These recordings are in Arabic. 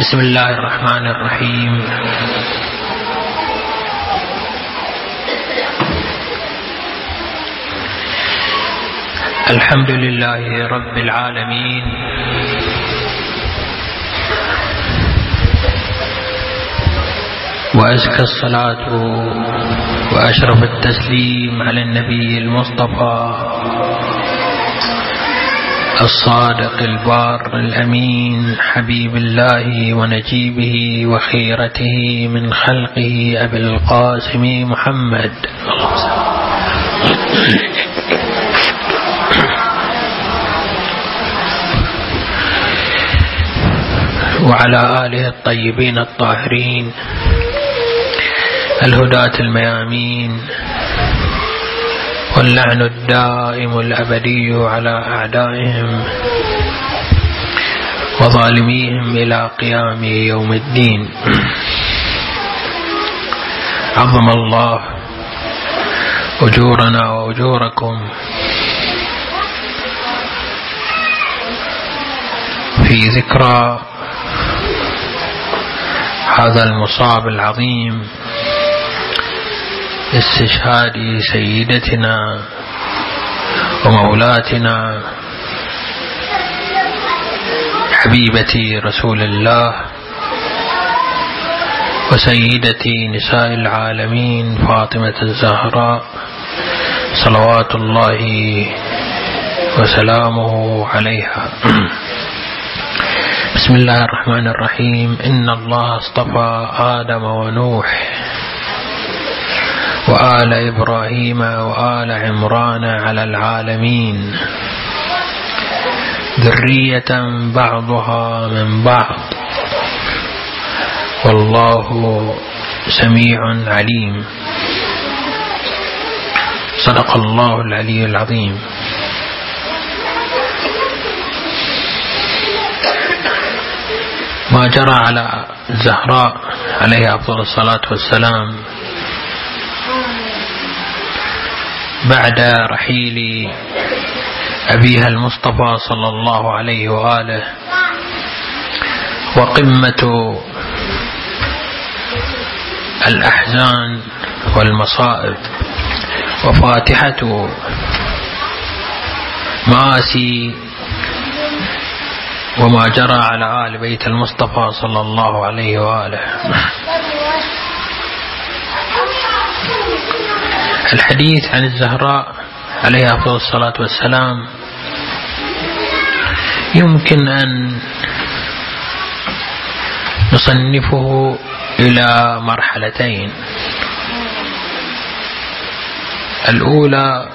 بسم الله الرحمن الرحيم. الحمد لله رب العالمين. وأزكى الصلاة وأشرف التسليم على النبي المصطفى. الصادق البار الأمين حبيب الله ونجيبه وخيرته من خلقه أبي القاسم محمد. وعلى آله الطيبين الطاهرين الهداة الميامين واللعن الدائم الأبدي على أعدائهم وظالميهم إلى قيام يوم الدين. عظم الله أجورنا وأجوركم في ذكرى هذا المصاب العظيم. استشهاد سيدتنا ومولاتنا حبيبة رسول الله وسيدة نساء العالمين فاطمة الزهراء صلوات الله وسلامه عليها. بسم الله الرحمن الرحيم. إن الله اصطفى آدم ونوح. وآل إبراهيم وآل عمران على العالمين. ذرية بعضها من بعض. والله سميع عليم. صدق الله العلي العظيم. ما جرى على الزهراء عليها أفضل الصلاة والسلام. بعد رحيل أبيها المصطفى صلى الله عليه وآله وقمة الأحزان والمصائب وفاتحة مآسي وما جرى على آل بيت المصطفى صلى الله عليه وآله الحديث عن الزهراء عليها أفضل الصلاة والسلام. يمكن أن نصنفه إلى مرحلتين. الأولى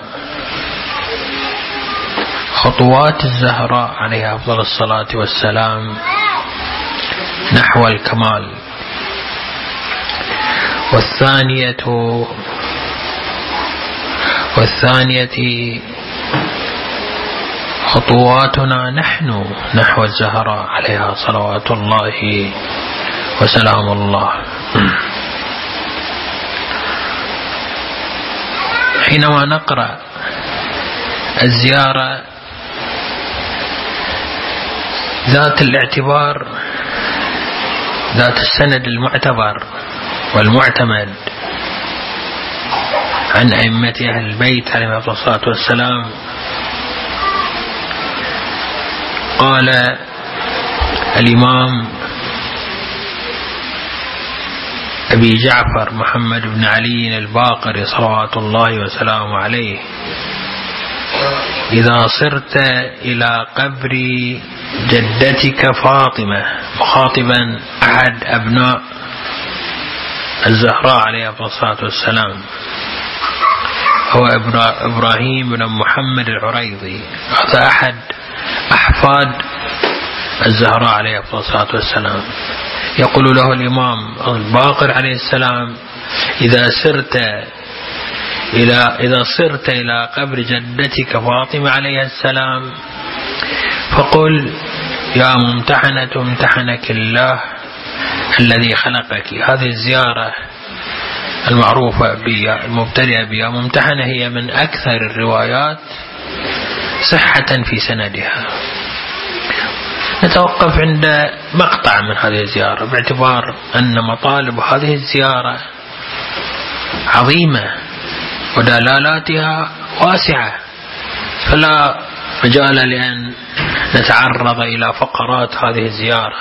خطوات الزهراء عليها أفضل الصلاة والسلام نحو الكمال. والثانية والثانية خطواتنا نحن نحو الزهراء عليها صلوات الله وسلام الله. حينما نقرأ الزيارة ذات الاعتبار ذات السند المعتبر والمعتمد عن أئمة أهل البيت عليهم الصلاة والسلام. قال الإمام أبي جعفر محمد بن علي الباقر صلوات الله وسلامه عليه. إذا صرت إلى قبر جدتك فاطمة مخاطبا أحد أبناء الزهراء عليه الصلاة والسلام. هو إبراهيم بن محمد العريضي. هذا أحد أحفاد الزهراء عليه الصلاة والسلام. يقول له الإمام الباقر عليه السلام إذا سرت إلى إذا صرت إلى قبر جدتك فاطمة عليه السلام فقل يا ممتحنة امتحنك الله الذي خلقك. هذه الزيارة المعروفة المبتدئة ممتحنة هي من أكثر الروايات صحة في سندها. نتوقف عند مقطع من هذه الزيارة باعتبار أن مطالب هذه الزيارة عظيمة ودلالاتها واسعة. فلا مجال لأن نتعرض إلى فقرات هذه الزيارة.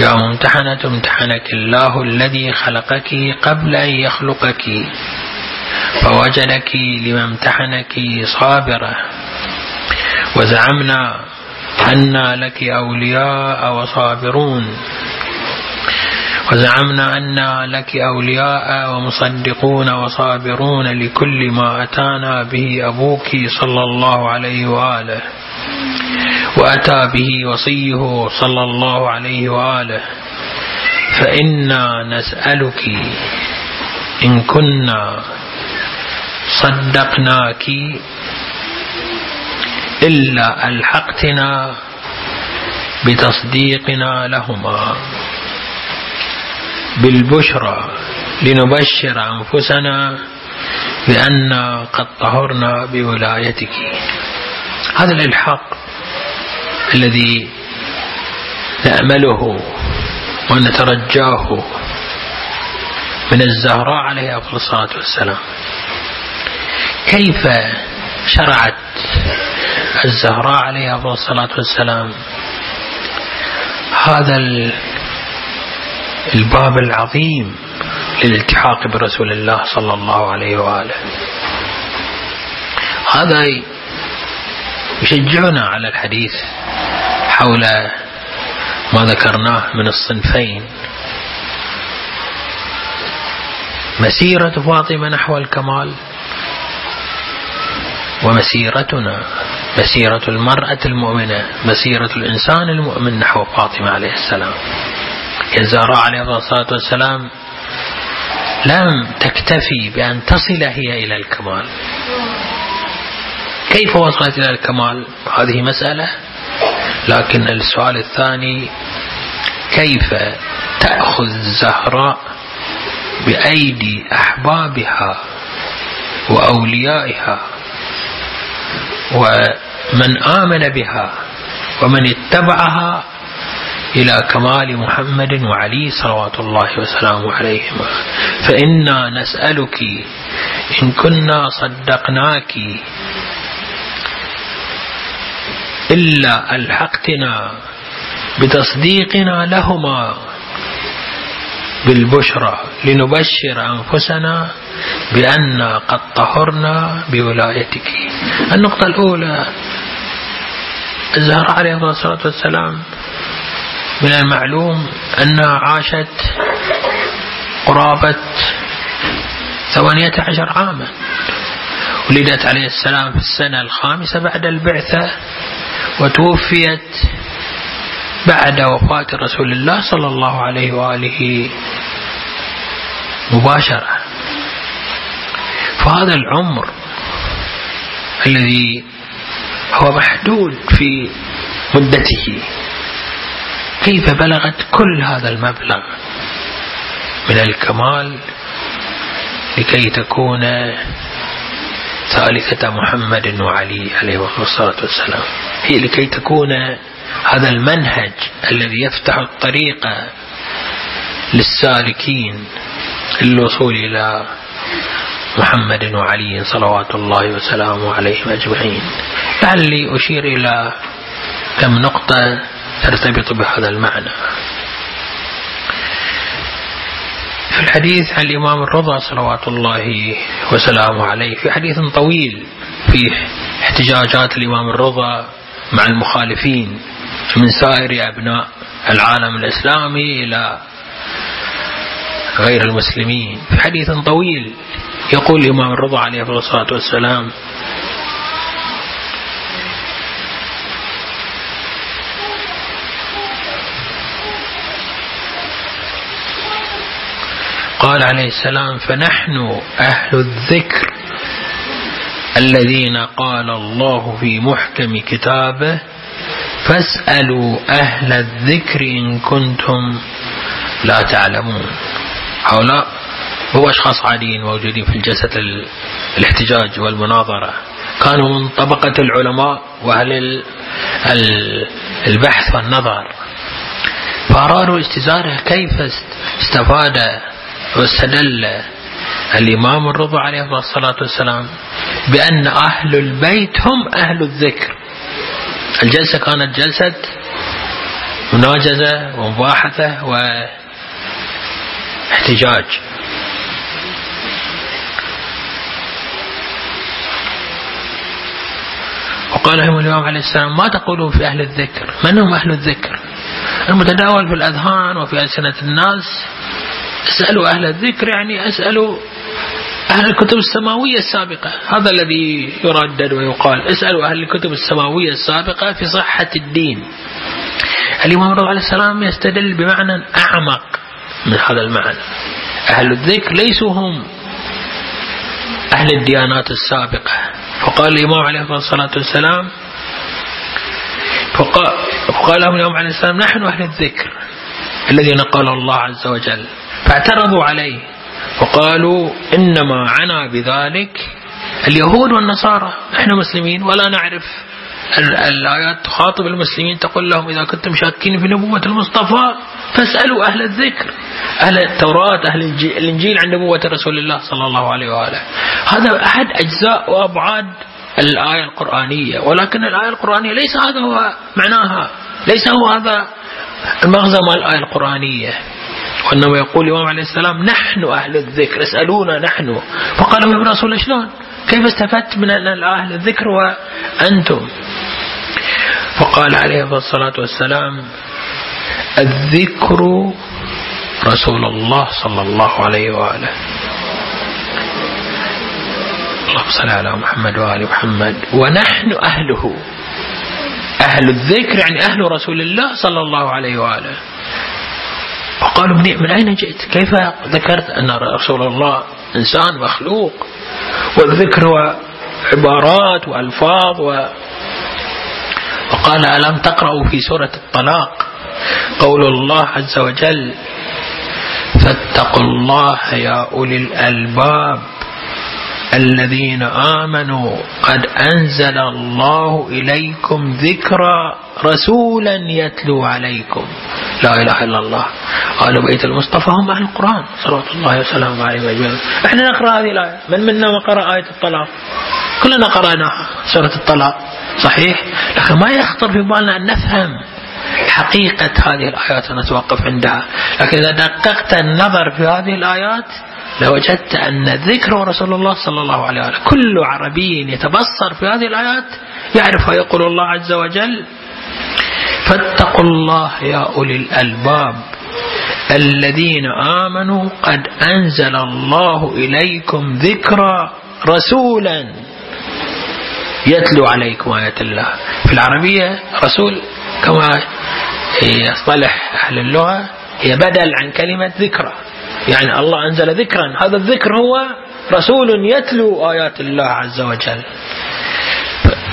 يا ممتحنة امتحنك الله الذي خلقك قبل أن يخلقك. فوجدك لما امتحنك صابرة وزعمنا أن لك أولياء وصابرون. وزعمنا أن لك أولياء ومصدقون وصابرون لكل ما أتانا به أبوك صلى الله عليه وآله. وأتى به وصيه صلى الله عليه وآله. فإنا نسألك إن كنا صدقناك إلا ألحقتنا بتصديقنا لهما. بالبشرى لنبشر أنفسنا بأن قد طهرنا بولايتك. هذا الإلحاق. الذي نأمله ونترجاه من الزهراء عليه أفضل الصلاة والسلام. كيف شرعت الزهراء عليها أفضل الصلاة والسلام؟ هذا الباب العظيم للالتحاق برسول الله صلى الله عليه وآله. هذا يشجعنا على الحديث. حول ما ذكرناه من الصنفين. مسيرة فاطمة نحو الكمال ومسيرتنا مسيرة المرأة المؤمنة مسيرة الإنسان المؤمن نحو فاطمة عليه السلام. الزهراء عليه الصلاة والسلام لم تكتفي بأن تصل هي إلى الكمال. كيف وصلت إلى الكمال؟ هذه مسألة لكن السؤال الثاني كيف تأخذ الزهراء بأيدي أحبابها وأوليائها ومن آمن بها ومن اتبعها إلى كمال محمد وعلي صلوات الله وسلامه عليهما؟ فإنا نسألك إن كنا صدقناك إلا ألحقتنا بتصديقنا لهما بالبشرى لنبشر أنفسنا بأن قد طهرنا بولايتك. النقطة الأولى الزهراء عليه الصلاة والسلام من المعلوم أنها عاشت قرابة ثمانية عشر عاما. ولدت عليه السلام في السنة الخامسة بعد البعثة. وتوفيت بعد وفاة رسول الله صلى الله عليه وآله مباشرة. فهذا العمر الذي هو محدود في مدته. كيف بلغت كل هذا المبلغ من الكمال لكي تكون ثالثة محمد وعلي عليه الصلاة والسلام. هي لكي تكون هذا المنهج الذي يفتح الطريق للسالكين للوصول إلى محمد وعلي صلوات الله وسلامه عليهم أجمعين. لعلي أشير إلى كم نقطة ترتبط بهذا المعنى. في الحديث عن الإمام الرضا صلوات الله وسلامه عليه في حديث طويل في احتجاجات الإمام الرضا مع المخالفين من سائر أبناء العالم الإسلامي إلى غير المسلمين. في حديث طويل يقول الإمام الرضا عليه الصلاة والسلام قال عليه السلام فنحن أهل الذكر الذين قال الله في محكم كتابه فاسألوا أهل الذكر إن كنتم لا تعلمون. هؤلاء هو أشخاص عاديين موجودين في الجلسة الاحتجاج والمناظرة. كانوا من طبقة العلماء وأهل البحث والنظر. فأرادوا استزارة كيف استفاد واستدل الإمام الرضا عليه الصلاة والسلام بأن أهل البيت هم أهل الذكر. الجلسة كانت جلسة مناجزة ومباحثة واحتجاج. وقال لهم الإمام عليه السلام ما تقولون في أهل الذكر؟ من هم أهل الذكر؟ المتداول في الأذهان وفي ألسنة الناس اسألوا أهل الذكر يعني اسألوا أهل الكتب السماوية السابقة. هذا الذي يردد ويقال. اسألوا أهل الكتب السماوية السابقة في صحة الدين. الإمام الرضا عليه السلام يستدل بمعنى أعمق من هذا المعنى. أهل الذكر ليسوا هم أهل الديانات السابقة. فقال الإمام عليه الصلاة والسلام فقال لهم الإمام عليه السلام نحن أهل الذكر. الذين قال الله عز وجل. فاعترضوا عليه وقالوا إنما عنا بذلك اليهود والنصارى. إحنا مسلمين ولا نعرف الآيات تخاطب المسلمين تقول لهم إذا كنتم شاكين في نبوة المصطفى فاسألوا أهل الذكر أهل التوراة أهل الإنجيل عن نبوة رسول الله صلى الله عليه وآله. هذا أحد أجزاء وأبعاد الآية القرآنية ولكن الآية القرآنية ليس هذا هو معناها ليس هو هذا المغزى مال الآية القرآنية وإنما يقول الإمام عليه السلام نحن أهل الذكر اسألونا نحن. فقال ابن رسول شلون؟ كيف استفدت من أهل الذكر وأنتم؟ فقال عليه الصلاة والسلام الذكر رسول الله صلى الله عليه وآله. اللهم صل على محمد وآل محمد ونحن أهله. أهل الذكر يعني أهل رسول الله صلى الله عليه وآله. وقالوا من أين جئت؟ كيف ذكرت أن رسول الله إنسان مخلوق؟ والذكر عبارات وألفاظ و وقال ألم تقرأوا في سورة الطلاق؟ قول الله عز وجل فاتقوا الله يا أولي الألباب. الذين آمنوا قد أنزل الله إليكم ذكرا رسولا يتلو عليكم. لا إله إلا الله. قالوا بيت المصطفى هم أهل القرآن. صلوات الله وسلامه عليه أجمعين إحنا نقرأ هذه الآية. من منا ما قرأ آية الطلاق؟ كلنا قرأناها. سورة الطلاق. صحيح؟ لكن ما يخطر في بالنا أن نفهم حقيقة هذه الآيات ونتوقف عندها. لكن إذا دققت النظر في هذه الآيات لوجدت أن ذكر رسول الله صلى الله عليه وسلم كل عربي يتبصر في هذه الآيات يعرف يقول الله عز وجل فاتقوا الله يا أولي الألباب الذين آمنوا قد أنزل الله إليكم ذكرا رسولا يتلو عليكم آيات الله. في العربية رسول كما يصطلح أهل اللغة هي بدل عن كلمة ذكرى. يعني الله أنزل ذكرا. هذا الذكر هو رسول يتلو آيات الله عز وجل.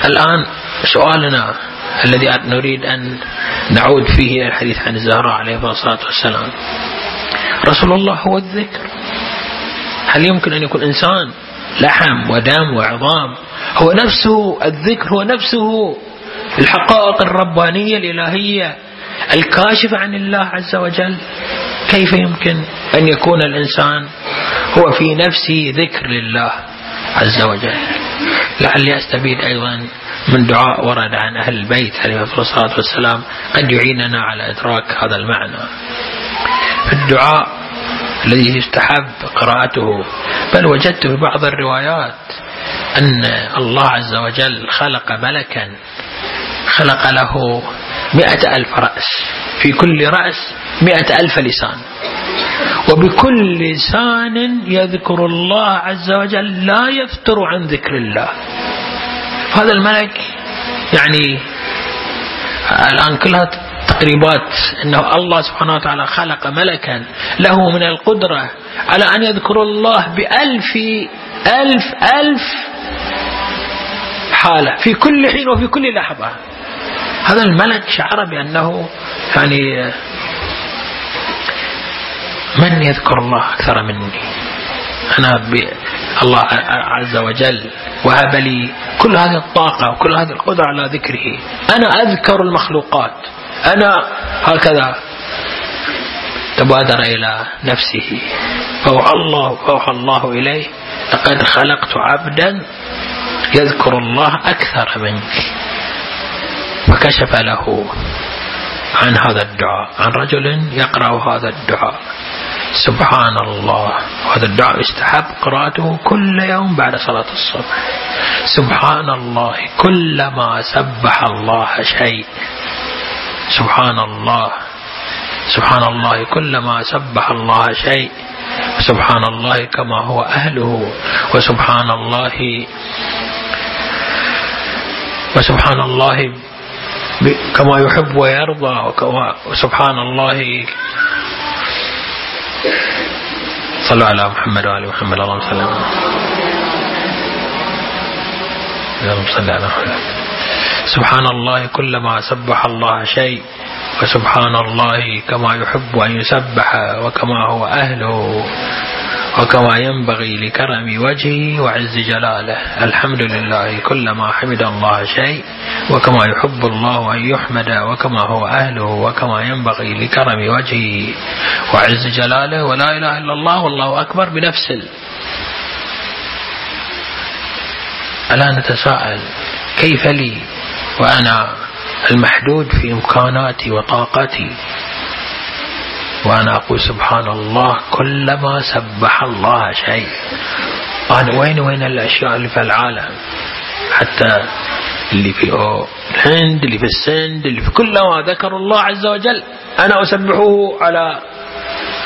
الآن سؤالنا الذي نريد أن نعود فيه إلى الحديث عن الزهراء عليه الصلاة والسلام. رسول الله هو الذكر. هل يمكن أن يكون إنسان لحم ودم وعظام؟ هو نفسه الذكر هو نفسه. الحقائق الربانية الإلهية الكاشفة عن الله عز وجل. كيف يمكن أن يكون الإنسان هو في نفسه ذكر لله عز وجل؟ لعلي أستفيد أيضا من دعاء ورد عن أهل البيت عليه الصلاة والسلام قد يعيننا على إدراك هذا المعنى. الدعاء الذي يستحب قراءته بل وجدت في بعض الروايات أن الله عز وجل خلق ملكا خلق له مئة ألف رأس. في كل رأس مئة ألف لسان. وبكل لسان يذكر الله عز وجل لا يفتر عن ذكر الله. هذا الملك يعني الآن كلها تقريبات أنه الله سبحانه وتعالى خلق ملكا له من القدرة على أن يذكر الله بألف ألف ألف حالة في كل حين وفي كل لحظة. هذا الملك شعر بأنه يعني من يذكر الله أكثر مني؟ أنا الله عز وجل وهب لي كل هذه الطاقة وكل هذه القدرة على ذكره. أنا أذكر المخلوقات. أنا هكذا. تبادر إلى نفسه. فأوحى الله فأوحى الله إليه. لقد خلقت عبدا يذكر الله أكثر منك فكشف له عن هذا الدعاء عن رجل يقرأ هذا الدعاء. سبحان الله وهذا الدعاء يستحب قراءته كل يوم بعد صلاة الصبح. سبحان الله كلما سبح الله شيء. سبحان الله سبحان الله كلما سبح الله شيء. سبحان الله كما هو أهله وسبحان الله وسبحان الله كما يحب ويرضى وسبحان الله. صلوا على محمد وآل محمد. اللهم صل على اللهم صل على محمد. سبحان الله كلما سبح الله شيء وسبحان الله كما يحب أن يسبح وكما هو أهله. وكما ينبغي لكرم وجهه وعز جلاله. الحمد لله كلما حمد الله شيء وكما يحب الله أن يحمد وكما هو أهله وكما ينبغي لكرم وجهه وعز جلاله. ولا إله إلا الله والله أكبر بنفس ألا نتساءل كيف لي وأنا المحدود في إمكاناتي وطاقتي؟ وأنا أقول سبحان الله كلما سبح الله شيء. أنا وين وين الأشياء اللي في العالم؟ حتى اللي في الهند اللي في السند اللي في كلما ذكر الله عز وجل أنا أسبحه على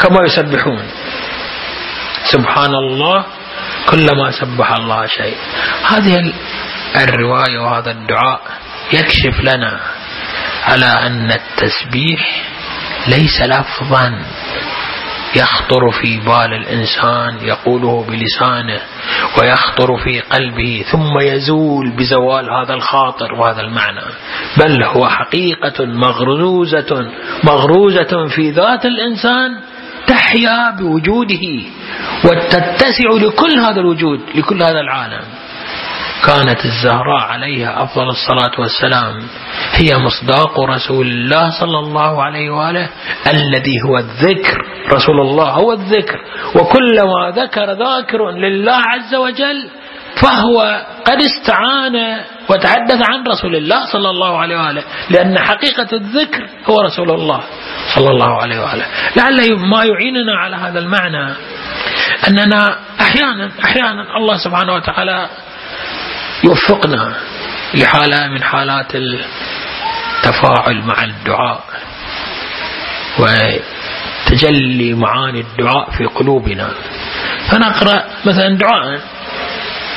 كما يسبحون. سبحان الله كلما سبح الله شيء. هذه الرواية وهذا الدعاء يكشف لنا على أن التسبيح ليس لفظا يخطر في بال الإنسان يقوله بلسانه ويخطر في قلبه ثم يزول بزوال هذا الخاطر وهذا المعنى. بل هو حقيقة مغروزة مغروزة في ذات الإنسان تحيا بوجوده وتتسع لكل هذا الوجود لكل هذا العالم. كانت الزهراء عليها أفضل الصلاة والسلام. هي مصداق رسول الله صلى الله عليه وآله الذي هو الذكر. رسول الله هو الذكر. وكلما ذكر ذاكر لله عز وجل فهو قد استعان وتحدث عن رسول الله صلى الله عليه وآله لأن حقيقة الذكر هو رسول الله صلى الله عليه وآله. لعل ما يعيننا على هذا المعنى أننا أحيانا أحيانا الله سبحانه وتعالى يوفقنا لحالة من حالات التفاعل مع الدعاء وتجلي معاني الدعاء في قلوبنا. فنقرأ مثلا دعاء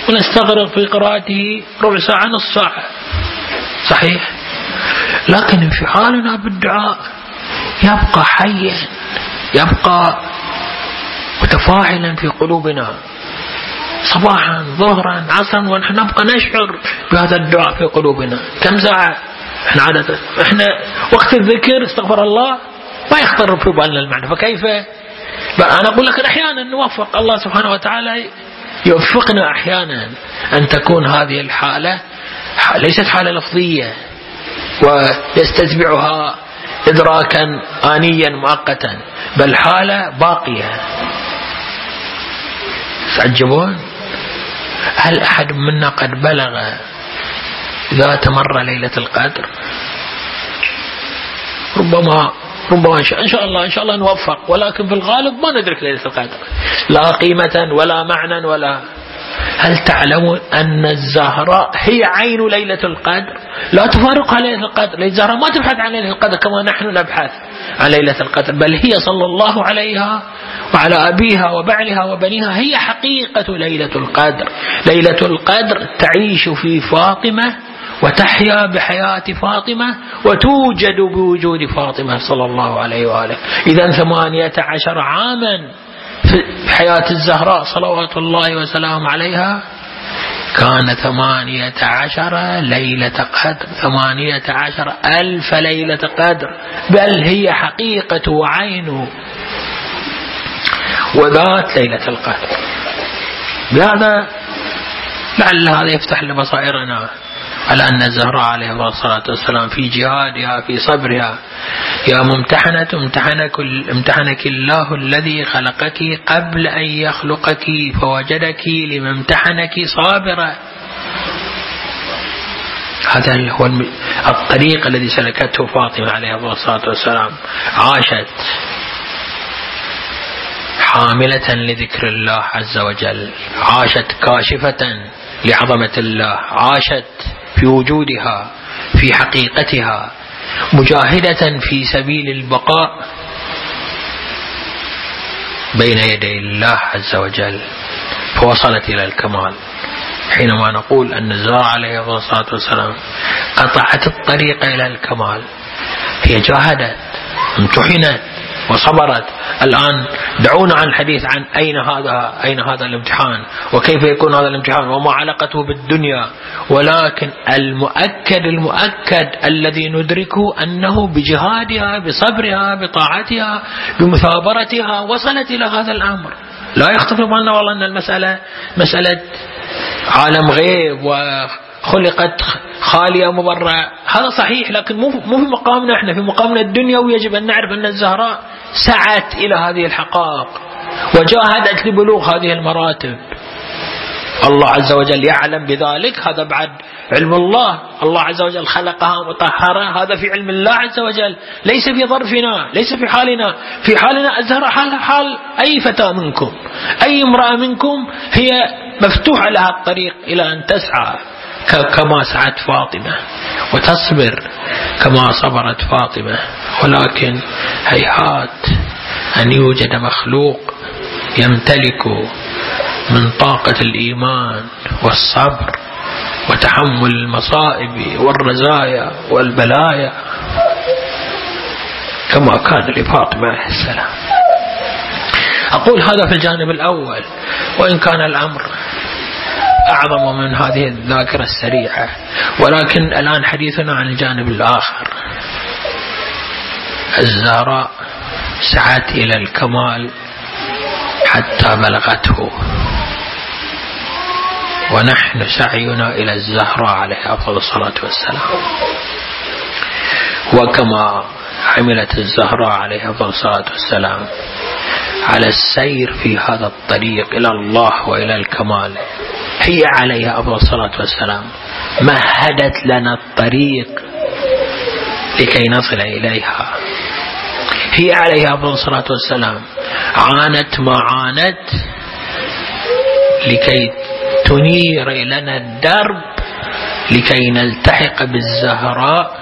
ونستغرق في قراءته ربع ساعة نص ساعة. صحيح؟ لكن انفعالنا بالدعاء يبقى حيا يبقى متفاعلا في قلوبنا. صباحا ظهرا عصرا ونحن نبقى نشعر بهذا الدعاء في قلوبنا. كم ساعة؟ إحنا عادة إحنا وقت الذكر استغفر الله ما يخطر في بالنا المعنى. فكيف؟ أنا أقول لك أحيانا نوفق. الله سبحانه وتعالى يوفقنا أحيانا أن تكون هذه الحالة ليست حالة لفظية ويستتبعها إدراكا آنيا مؤقتا بل حالة باقية. تعجبون؟ هل أحد منا قد بلغ ذات مرة ليلة القدر؟ ربما ربما إن شاء, إن شاء الله إن شاء الله نوفق ولكن في الغالب ما ندرك ليلة القدر. لا قيمة ولا معنى ولا هل تعلمون أن الزهراء هي عين ليلة القدر؟ لا تفارقها ليلة القدر. ليلة الزهراء ما تبحث عن ليلة القدر كما نحن نبحث عن ليلة القدر. بل هي صلى الله عليها وعلى أبيها وبعلها وبنيها. هي حقيقة ليلة القدر. ليلة القدر تعيش في فاطمة وتحيا بحياة فاطمة وتوجد بوجود فاطمة صلى الله عليه وآله. إذا ثمانية عشر عاما في حياة الزهراء صلوات الله وسلام عليها كان ثمانية عشر ليلة قدر ثمانية عشر ألف ليلة قدر. بل هي حقيقة وعين وذات ليلة القدر. بهذا لعل هذا يفتح لبصائرنا على أن الزهراء عليه الصلاة والسلام في جهادها في صبرها. يا ممتحنة امتحنك, امتحنك الله الذي خلقك قبل أن يخلقك فوجدك لما امتحنك صابرة هذا هو الطريق الذي سلكته فاطمة عليه الصلاة والسلام. عاشت حاملة لذكر الله عز وجل. عاشت كاشفة لعظمة الله. عاشت في وجودها في حقيقتها مجاهدة في سبيل البقاء بين يدي الله عز وجل. فوصلت إلى الكمال. حينما نقول أن الزهراء عليه الصلاة والسلام قطعت الطريق إلى الكمال هي جاهدت امتحنت وصبرت. الآن دعونا عن الحديث عن أين هذا أين هذا الامتحان؟ وكيف يكون هذا الامتحان؟ وما علاقته بالدنيا. ولكن المؤكد المؤكد الذي ندركه أنه بجهادها بصبرها بطاعتها بمثابرتها وصلت إلى هذا الأمر. لا يخطف بالنا والله أن المسألة مسألة عالم غيب وخلقت خالية مبرة هذا صحيح لكن مو مو في مقامنا إحنا. في مقامنا الدنيوي يجب أن نعرف أن الزهراء سعت إلى هذه الحقائق وجاهدت لبلوغ هذه المراتب. الله عز وجل يعلم بذلك. هذا بعد علم الله. الله عز وجل خلقها مطهرة هذا في علم الله عز وجل. ليس في ظرفنا ليس في حالنا. في حالنا الزهرة حال حال أي فتاة منكم. أي امرأة منكم هي مفتوحة لها الطريق إلى أن تسعى. كما سعت فاطمة. وتصبر كما صبرت فاطمة. ولكن هيهات أن يوجد مخلوق يمتلك من طاقة الإيمان والصبر وتحمل المصائب والرزايا والبلايا كما كان لفاطمة عليه السلام. أقول هذا في الجانب الأول. وإن كان الأمر أعظم من هذه الذاكرة السريعة. ولكن الآن حديثنا عن الجانب الآخر. الزهراء سعت إلى الكمال حتى بلغته. ونحن سعينا إلى الزهراء عليه أفضل الصلاة والسلام. وكما عملت الزهراء عليه أفضل الصلاة والسلام على السير في هذا الطريق إلى الله وإلى الكمال. هي عليها أفضل الصلاة والسلام. مهدت لنا الطريق لكي نصل إليها. هي عليها أفضل الصلاة والسلام. عانت ما عانت لكي تنير لنا الدرب لكي نلتحق بالزهراء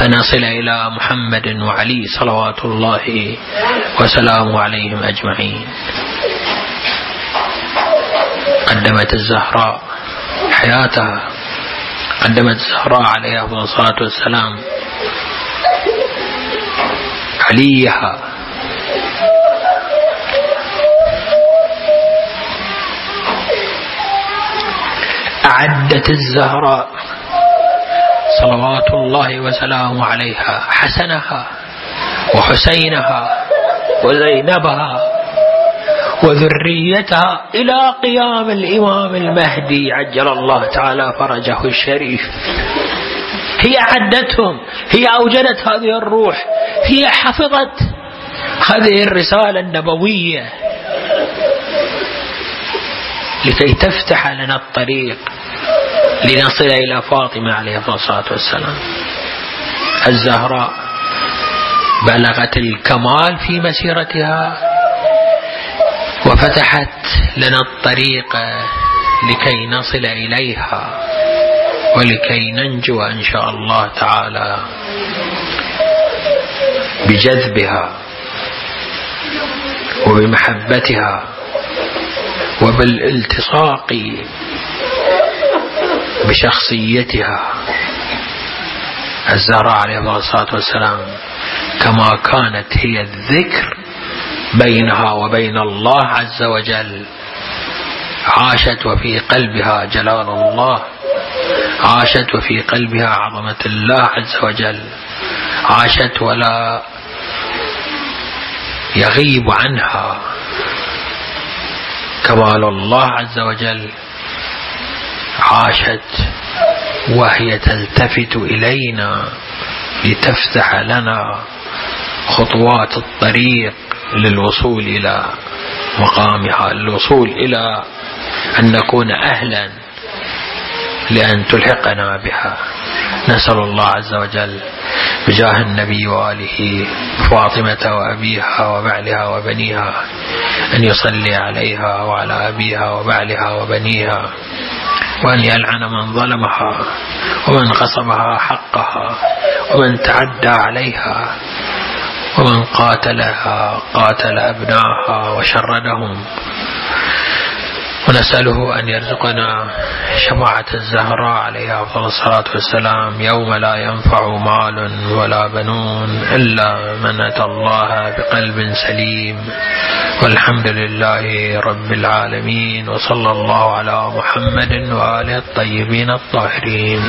فنصل إلى محمد وعلي صلوات الله وسلامه عليهم أجمعين. قدمت الزهراء حياتها قدمت الزهراء عليها أفضل الصلاة والسلام. عليها. أعدت الزهراء صلوات الله وسلامه عليها حسنها وحسينها وزينبها وذريتها إلى قيام الإمام المهدي عجل الله تعالى فرجه الشريف. هي عدتهم هي أوجدت هذه الروح هي حفظت هذه الرسالة النبوية. لكي تفتح لنا الطريق لنصل إلى فاطمة عليه الصلاة والسلام. الزهراء بلغت الكمال في مسيرتها وفتحت لنا الطريق لكي نصل إليها ولكي ننجو إن شاء الله تعالى بجذبها وبمحبتها وبالالتصاق بشخصيتها. الزهراء عليه الصلاة والسلام كما كانت هي الذكر بينها وبين الله عز وجل. عاشت وفي قلبها جلال الله. عاشت وفي قلبها عظمة الله عز وجل. عاشت ولا يغيب عنها. كمال الله عز وجل. عاشت وهي تلتفت إلينا لتفتح لنا خطوات الطريق للوصول إلى مقامها للوصول إلى أن نكون أهلا لأن تلحقنا بها. نسأل الله عز وجل بجاه النبي وآله فاطمة وأبيها وبعلها وبنيها أن يصلي عليها وعلى أبيها وبعلها وبنيها. وأن يلعن من ظلمها ومن غصبها حقها ومن تعدى عليها ومن قاتلها قاتل أبناها وشردهم. ونسأله أن يرزقنا شفاعة الزهراء عليها أفضل الصلاة والسلام. يوم لا ينفع مال ولا بنون إلا من أتى الله بقلب سليم. والحمد لله رب العالمين. وصلى الله على محمد وآله الطيبين الطاهرين.